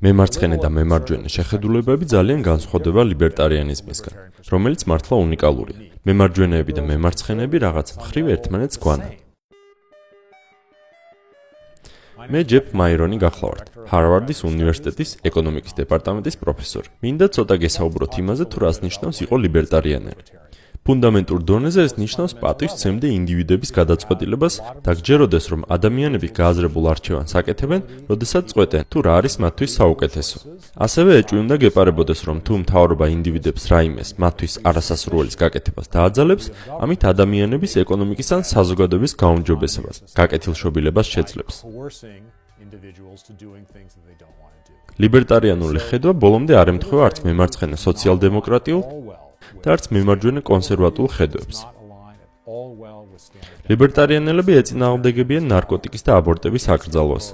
მემარცხენე და მემარჯვენე შეხედულებები ძალიან განსხვავდება ლიბერტარიანიზმისგან, რომელიც მართლა უნიკალურია. მემარჯვენეები და მემარცხენეები რაღაც მხრივ ერთმანეთს გვანან. მე ჯეფ მაირონი გახლავართ, ჰარვარდის უნივერსიტეტის ეკონომიკის დეპარტამენტის პროფესორი. მინდა ცოტა გესაუბროთ იმაზე, თუ რას ნიშნავს იყო ლიბერტარიანები. ფუნდამენტურ დონეზე ეს ნიშნავს პატივს ცემდე ინდივიდების გადაწყვეტილებას და გჯეროდეს რომ ადამიანები გააზრებულ არჩევანს აკეთებენ, როდესაც წყვეტენ თუ რა არის მათთვის საუკეთესო. ასევე ეჭვი უნდა გეპარებოდეს რომ თუ მთავრობა ინდივიდებს რაიმეს მათთვის არასასრუალის გაკეთებას დააძალებს, ამით ადამიანების ეკონომიკის ან საზოგადოების გაუმჯობესებას, გაკეთილშობილებას შეძლებს. ლიბერტარიანული ხედვა ბოლომდე არ ემთხვევა არც მემარცხენე სოციალ-დემოკრატიულ და არც მემარჯვენე კონსერვატულ ხედვებს. ლიბერტარიანელები ეწინააღმდეგებიან ნარკოტიკის და აბორტების აკრძალვას.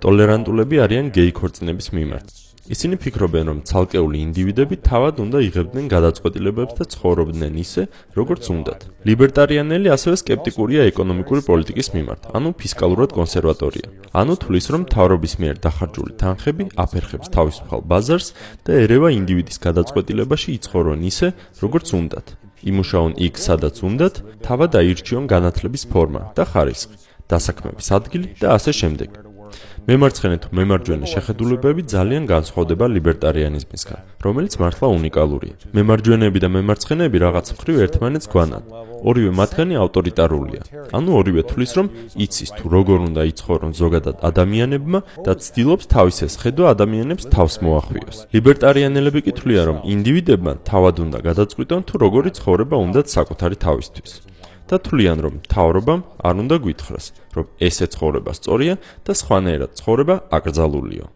ტოლერანტულები არიან გეი ქორწინების მიმართ. ისინი ფიქრობენ, რომ ცალკეული ინდივიდები თავად უნდა იღებდნენ გადაწყვეტილებებს და ცხოვრობდნენ ისე, როგორც უნდათ. ლიბერტარიანელი ასევე სკეპტიკურია ეკონომიკური პოლიტიკის მიმართ, ანუ ფისკალურად კონსერვატორია. ანუ თulis, რომ თავრობის მიერ დახარჯული თანხები აფერხებს თავისუფალ ბაზარს და ერევა ინდივიდის გადაწყვეტილებაში იცხოვრონ ისე, როგორც უნდათ. იმუშაონ იქ, სადაც უნდათ, თავად აირჩიონ განათლების ფორმა და ხარისხი, დასაქმების ადგილი და ასე შემდეგ. მემარცხენე თუ მემარჯვენე შეხედულებები ძალიან განსხვავდება ლიბერტარიანიზმისგან, რომელიც მართლა უნიკალურია. მემარჯვენეები და მემარცხენეები რაღაც მხრივ ერთმანეთს გვანან. ორივე მათგანი ავტორიტარულია. ანუ ორივე თulis რომ იცის თუ როგორ უნდა იცხოვრონ ზოგადად ადამიანებმა და ცდილობს თავის ეს ხედვა ადამიანებს თავს მოახვიოს. ლიბერტარიანელები კი თვლიან რომ ინდივიდებმა თავად უნდა გადაწყვიტონ თუ როგორი ცხოვრება უნდათ საკუთარი თავისთვის. და თვლიან, რომ თავრობამ არ უნდა გვითხრას, რომ ესე ცხოვრება სწორია და სხვანაირად ცხოვრება აკრძალულია.